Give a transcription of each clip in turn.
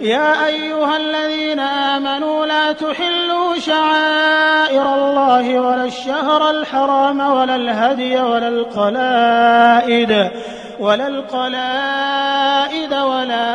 يا أيها الذين آمنوا لا تحلوا شعائر الله ولا الشهر الحرام ولا الهدي ولا القلائد ولا القلائد ولا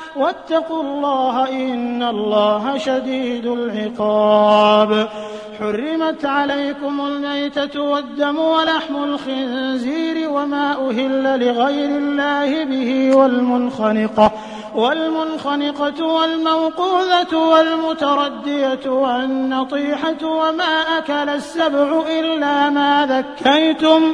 واتقوا الله إن الله شديد العقاب. حرمت عليكم الميتة والدم ولحم الخنزير وما أهل لغير الله به والمنخنقة والمنخنقة والموقوذة والمتردية والنطيحة وما أكل السبع إلا ما ذكيتم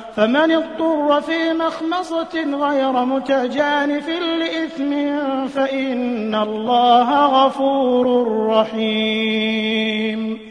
فمن اضطر في مخمصة غير متجانف لإثم فإن الله غفور رحيم.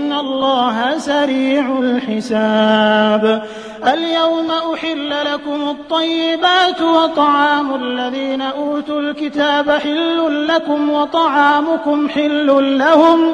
الله سريع الحساب. اليوم أحل لكم الطيبات وطعام الذين أوتوا الكتاب حل لكم وطعامكم حل لهم.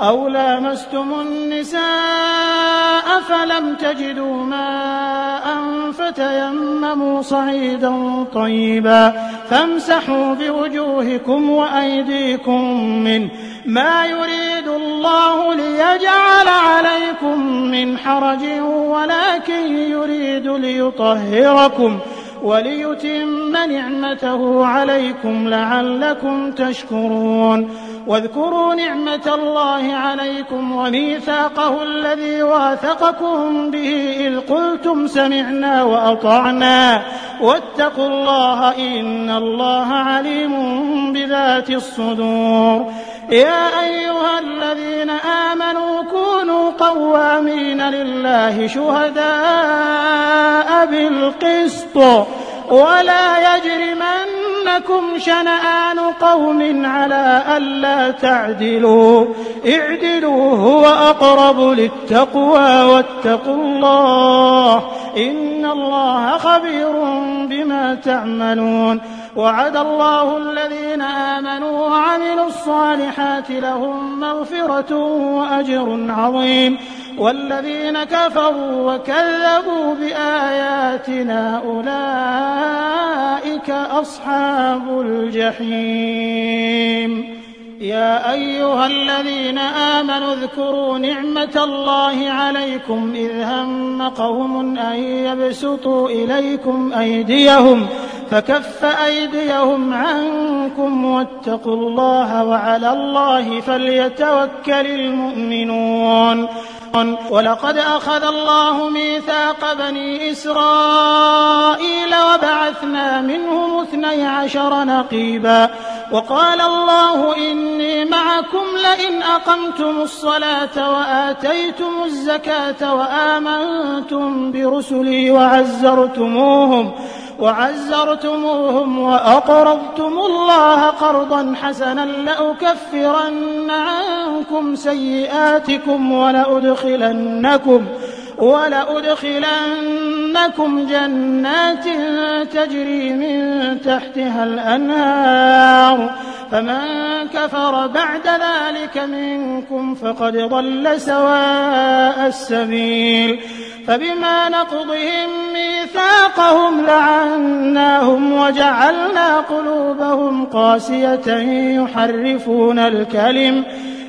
أو لامستم النساء فلم تجدوا ماء فتيمموا صعيدا طيبا فامسحوا بوجوهكم وأيديكم منه ما يريد الله ليجعل عليكم من حرج ولكن يريد ليطهركم وليتم نعمته عليكم لعلكم تشكرون. واذكروا نعمة الله عليكم وميثاقه الذي واثقكم به إذ قلتم سمعنا وأطعنا. واتقوا الله إن الله عليم بذات الصدور. يا أيها الذين آمنوا كونوا قوامين لله شهداء بالقسط ولا يجرمنكم شنآن قوم على ألا تعدلوا. اعدلوا هو أقرب للتقوى واتقوا الله إن الله خبير بما تعملون وعد الله الذين آمنوا وعملوا الصالحات لهم مغفرة وأجر عظيم والذين كفروا وكذبوا بآياتنا أولئك أصحاب الجحيم يا أيها الذين آمنوا اذكروا نعمة الله عليكم إذ هم قوم أن يبسطوا إليكم أيديهم فكف أيديهم عنكم واتقوا الله وعلى الله فليتوكل المؤمنون. ولقد أخذ الله ميثاق بني إسرائيل وبعثنا منهم اثني عشر نقيبا. وقال الله إني معكم لئن أقمتم الصلاة وآتيتم الزكاة وآمنتم برسلي وعزرتموهم وعزرتموهم وأقرضتم الله قرضا حسنا لأكفرن عنكم سيئاتكم ولأدخلنكم ولأدخلنكم جنات تجري من تحتها الأنهار. فمن كفر بعد ذلك منكم فقد ضل سواء السبيل. فبما نقضهم ميثاقهم لعناهم وجعلنا قلوبهم قاسية يحرفون الكلم.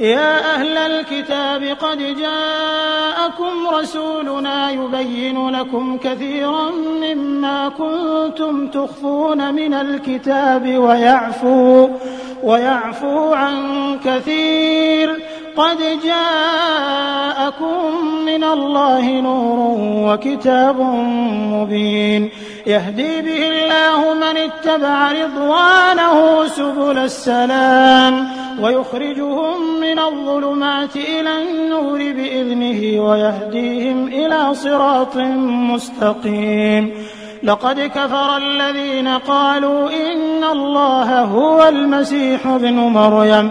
يا أهل الكتاب قد جاءكم رسولنا يبين لكم كثيرا مما كنتم تخفون من الكتاب ويعفو ويعفو عن كثير قد جاءكم من الله نور وكتاب مبين. يهدي به الله من اتبع رضوانه سبل السلام ويخرجهم من الظلمات إلى النور بإذنه ويهديهم إلى صراط مستقيم. لقد كفر الذين قالوا إن الله هو المسيح ابن مريم.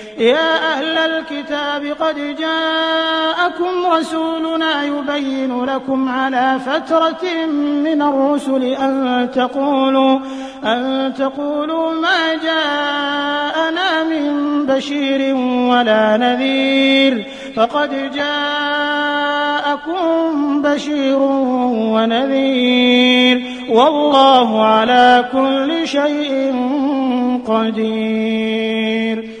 يا أهل الكتاب قد جاءكم رسولنا يبين لكم على فترة من الرسل أن تقولوا أن تقولوا ما جاءنا من بشير ولا نذير. فقد جاءكم بشير ونذير. والله على كل شيء قدير.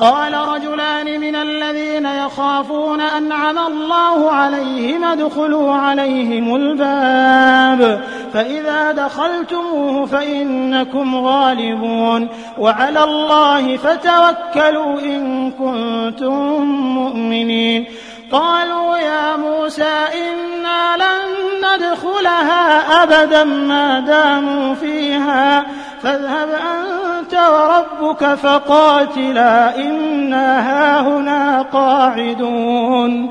قال رجلان من الذين يخافون أنعم الله عليهم ادخلوا عليهم الباب. فإذا دخلتموه فإنكم غالبون. وعلى الله فتوكلوا إن كنتم مؤمنين. قالوا يا موسى إنا لن ندخلها أبدا ما داموا فيها. فاذهب أنت وربك فقاتلا إنا هاهنا قاعدون.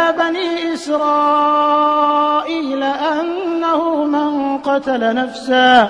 بني إسرائيل أنه من قتل نفسا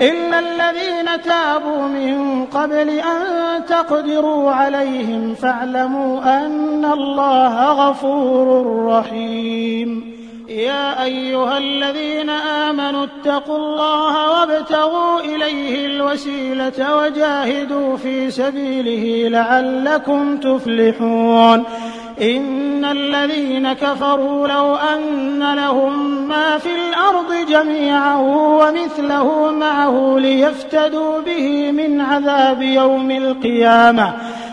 إلا الذين تابوا من قبل أن تقدروا عليهم فاعلموا أن الله غفور رحيم يا أيها الذين آمنوا اتقوا الله وابتغوا إليه الوسيلة وجاهدوا في سبيله لعلكم تفلحون. إن الذين كفروا لو أن لهم ما في الأرض جميعا ومثله معه ليفتدوا به من عذاب يوم القيامة.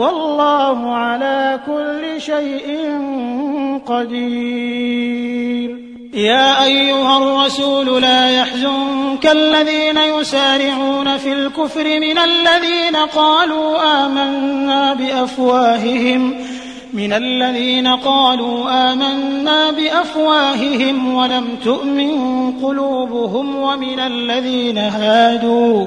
والله على كل شيء قدير. يا أيها الرسول لا يحزنك الذين يسارعون في الكفر من الذين قالوا آمنا بأفواههم من الذين قالوا آمنا بأفواههم ولم تؤمن قلوبهم ومن الذين هادوا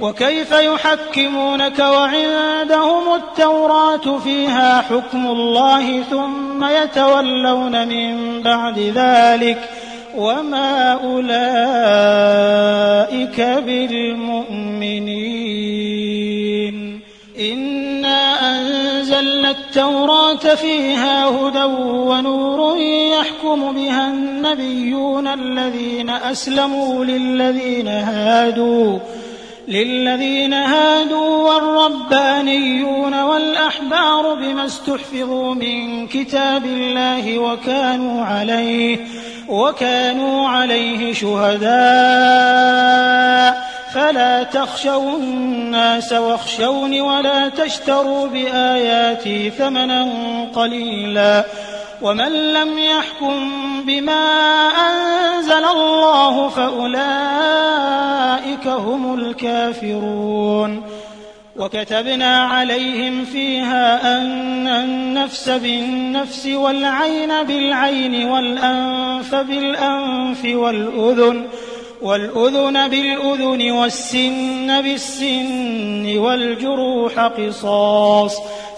وكيف يحكمونك وعندهم التوراة فيها حكم الله ثم يتولون من بعد ذلك وما أولئك بالمؤمنين. إنا أنزلنا التوراة فيها هدى ونور يحكم بها النبيون الذين أسلموا للذين هادوا للذين هادوا والربانيون والأحبار بما استحفظوا من كتاب الله وكانوا عليه وكانوا عليه شهداء. فلا تخشوا الناس واخشوني ولا تشتروا بآياتي ثمنا قليلا. ومن لم يحكم بما أنزل الله فأولئك هم الكافرون. وكتبنا عليهم فيها أن النفس بالنفس والعين بالعين والأنف بالأنف والأذن والأذن بالأذن والسن بالسن والجروح قصاص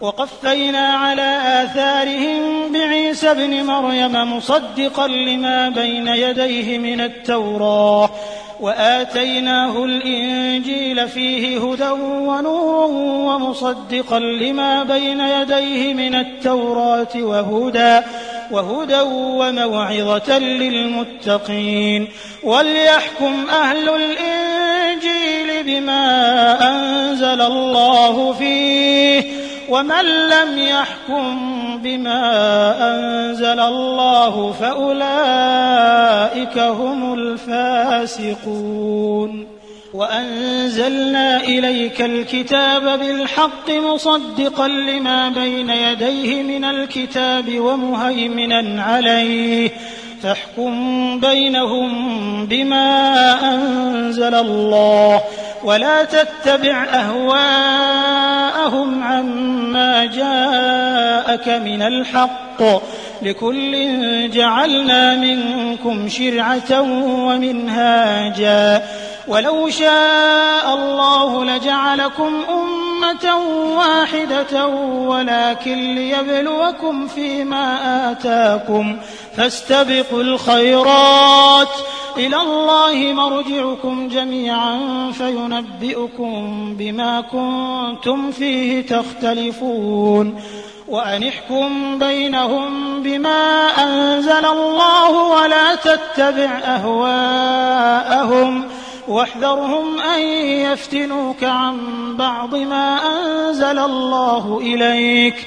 وقفينا على آثارهم بعيسى ابن مريم مصدقا لما بين يديه من التوراة وآتيناه الإنجيل فيه هدى ونور ومصدقا لما بين يديه من التوراة وهدى وهدى وموعظة للمتقين. وليحكم أهل الإنجيل بما أنزل الله فيه. ومن لم يحكم بما أنزل الله فأولئك هم الفاسقون. وأنزلنا إليك الكتاب بالحق مصدقا لما بين يديه من الكتاب ومهيمنا عليه. فاحكم بينهم بما أنزل الله. ولا تتبع أهواءهم عما جاءك من الحق. لكل جعلنا منكم شرعة ومنهاجا. ولو شاء الله لجعلكم أمة واحدة ولكن ليبلوكم فيما آتاكم. فاستبقوا الخيرات. إلى الله مرجعكم جميعا فينبئكم بما كنتم فيه تختلفون. وأنحكم بينهم بما أنزل الله ولا تتبع أهواءهم. واحذرهم أن يفتنوك عن بعض ما أنزل الله إليك.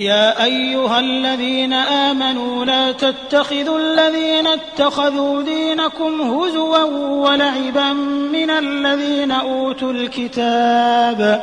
يا أيها الذين آمنوا لا تتخذوا الذين اتخذوا دينكم هزوا ولعبا من الذين أوتوا الكتاب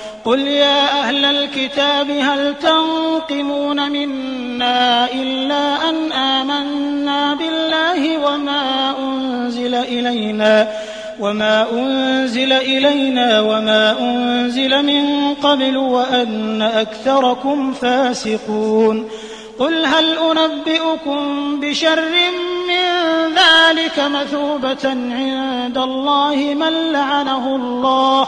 قل يا أهل الكتاب هل تنقمون منا إلا أن آمنا بالله وما أنزل إلينا وما أنزل إلينا وما أنزل من قبل وأن أكثركم فاسقون قل هل أنبئكم بشر من ذلك مثوبة عند الله من لعنه الله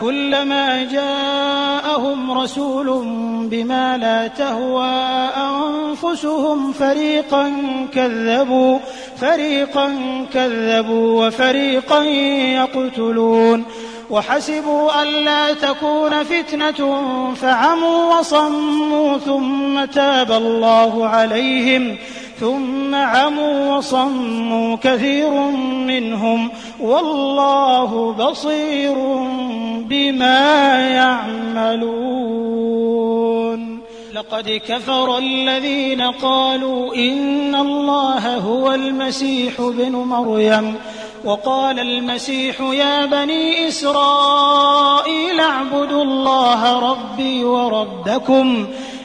كلما جاءهم رسول بما لا تهوى أنفسهم فريقا كذبوا فريقا كذبوا وفريقا يقتلون. وحسبوا ألا تكون فتنة فعموا وصموا ثم تاب الله عليهم. ثم عموا وصموا كثير منهم والله بصير بما يعملون. لقد كفر الذين قالوا إن الله هو المسيح بن مريم وقال المسيح يا بني إسرائيل اعبدوا الله ربي وربكم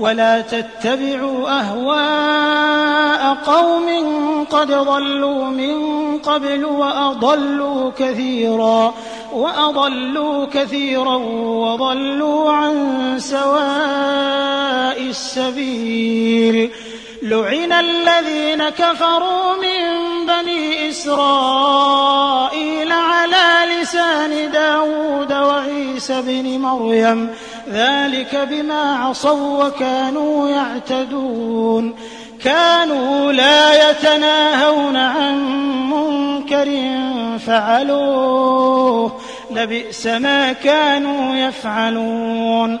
ولا تتبعوا أهواء قوم قد ضلوا من قبل وأضلوا كثيرا وأضلوا كثيرا وضلوا عن سواء السبيل. لعن الذين كفروا من بني إسرائيل على لسان داود وعيسى بن مريم ذلك بما عصوا وكانوا يعتدون. كانوا لا يتناهون عن منكر فعلوه. لبئس ما كانوا يفعلون.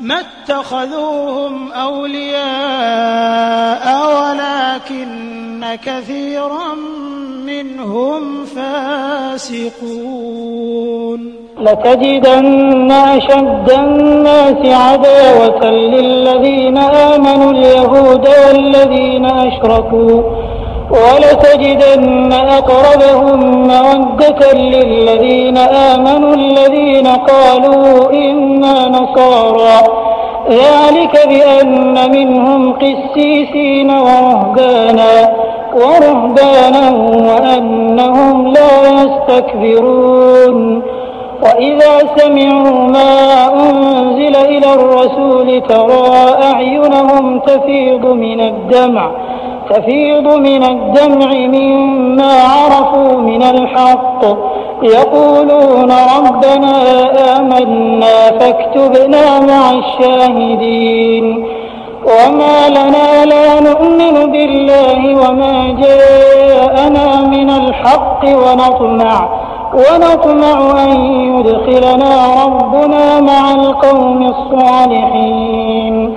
ما اتخذوهم أولياء ولكن كثيرا منهم فاسقون. لتجدن أشد الناس عداوة للذين آمنوا اليهود والذين أشركوا ولتجدن أقربهم مودة للذين آمنوا الذين قالوا إنا نصارى. ذلك بأن منهم قسيسين ورهبانا ورهبانا وأنهم لا يستكبرون. وإذا سمعوا ما أنزل إلى الرسول ترى أعينهم تفيض من الدمع تفيض من الدمع مما عرفوا من الحق. يقولون ربنا آمنا فاكتبنا مع الشاهدين. وما لنا لا نؤمن بالله وما جاءنا من الحق ونطمع ونطمع أن يدخلنا ربنا مع القوم الصالحين.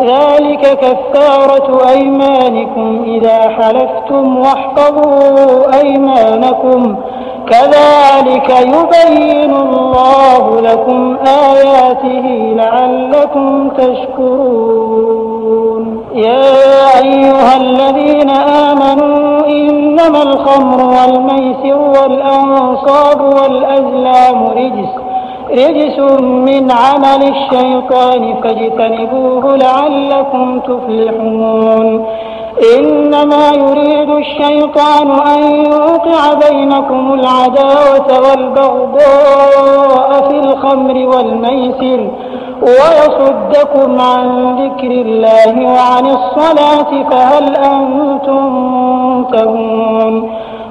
ذلك كفارة أيمانكم إذا حلفتم واحفظوا أيمانكم. كذلك يبين الله لكم آياته لعلكم تشكرون. يا أيها الذين آمنوا إنما الخمر والميسر والأنصاب والأزلام رجس. رجس من عمل الشيطان فاجتنبوه لعلكم تفلحون. إنما يريد الشيطان أن يوقع بينكم العداوة والبغضاء في الخمر والميسر ويصدكم عن ذكر الله وعن الصلاة فهل أنتم منتهون؟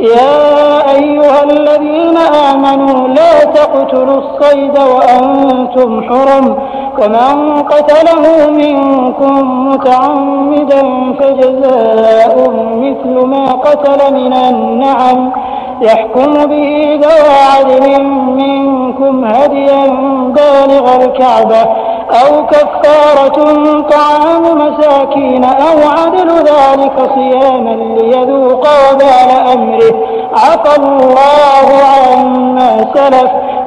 يا أيها الذين آمنوا لا تقتلوا الصيد وأنتم حرم ومن قتله منكم متعمدا فجزاء مثل ما قتل من النعم يحكم به ذوى عدل منكم هديا بالغ الكعبة أو كفارة طعام مساكين أو عدل ذلك صياما ليذوق وبال أمره. عفى الله عما سلف.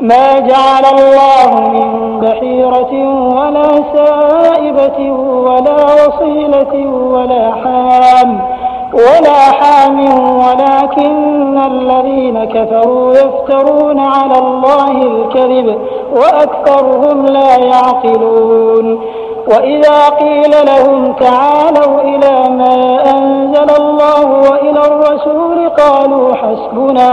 ما جعل الله من بحيرة ولا سائبة ولا وصيلة ولا حام ولا حام ولكن الذين كفروا يفترون على الله الكذب وأكثرهم لا يعقلون. وإذا قيل لهم تعالوا إلى ما أنزل الله وإلى الرسول قالوا حسبنا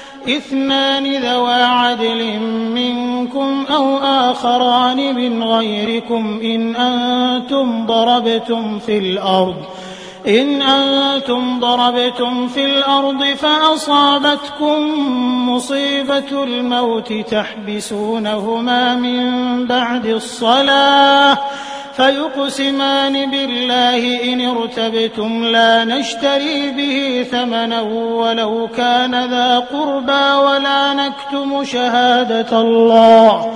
اثنان ذوا عدل منكم أو آخران من غيركم إن أنتم ضربتم في الأرض. إن أنتم ضربتم في الأرض فأصابتكم مصيبة الموت تحبسونهما من بعد الصلاة. فيقسمان بالله إن ارتبتم لا نشتري به ثمنا ولو كان ذا قربى ولا نكتم شهادة الله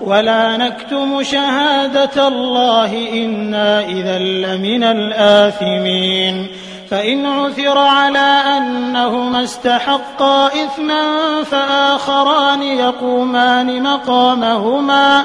ولا نكتم شهادة الله إنا إذا لمن الآثمين فإن عثر على أنهما استحقا إثما فآخران يقومان مقامهما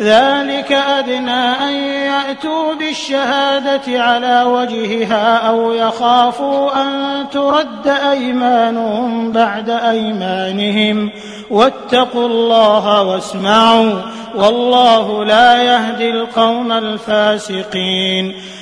ذلك أدنى أن يأتوا بالشهادة على وجهها أو يخافوا أن ترد أيمانهم بعد أيمانهم. واتقوا الله واسمعوا والله لا يهدي القوم الفاسقين.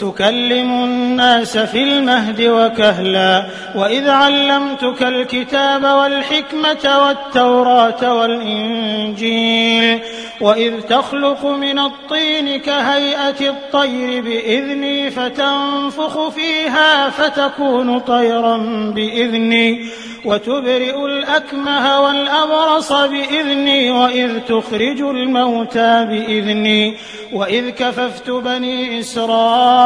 تكلم الناس في المهد وكهلا وإذ علمتك الكتاب والحكمة والتوراة والإنجيل وإذ تخلق من الطين كهيئة الطير بإذني فتنفخ فيها فتكون طيرا بإذني وتبرئ الأكمه والأبرص بإذني وإذ تخرج الموتى بإذني وإذ كففت بني إسرائيل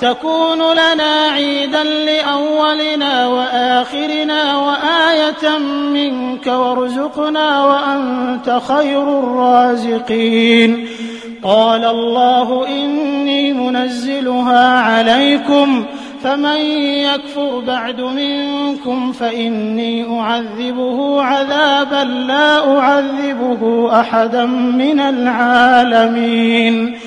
تكون لنا عيدا لأولنا وآخرنا وآية منك وارزقنا وأنت خير الرازقين. قال الله إني منزلها عليكم فمن يكفر بعد منكم فإني أعذبه عذابا لا أعذبه أحدا من العالمين.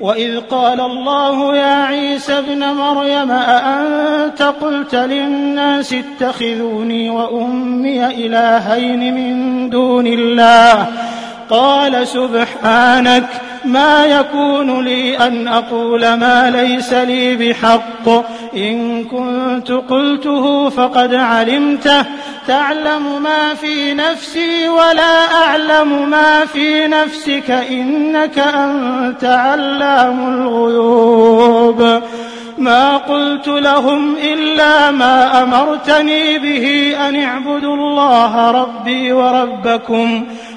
وإذ قال الله يا عيسى ابن مريم أأنت قلت للناس اتخذوني وأمي إلهين من دون الله؟ قال سبحانك ما يكون لي أن أقول ما ليس لي بحق. إن كنت قلته فقد علمته. تعلم ما في نفسي ولا أعلم ما في نفسك. إنك أنت علام الغيوب. ما قلت لهم إلا ما أمرتني به أن اعبدوا الله ربي وربكم.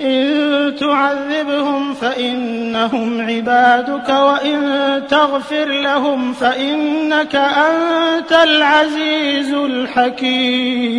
إن تعذبهم فإنهم عبادك وإن تغفر لهم فإنك أنت العزيز الحكيم.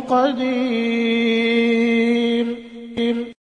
قَدِيرٌ.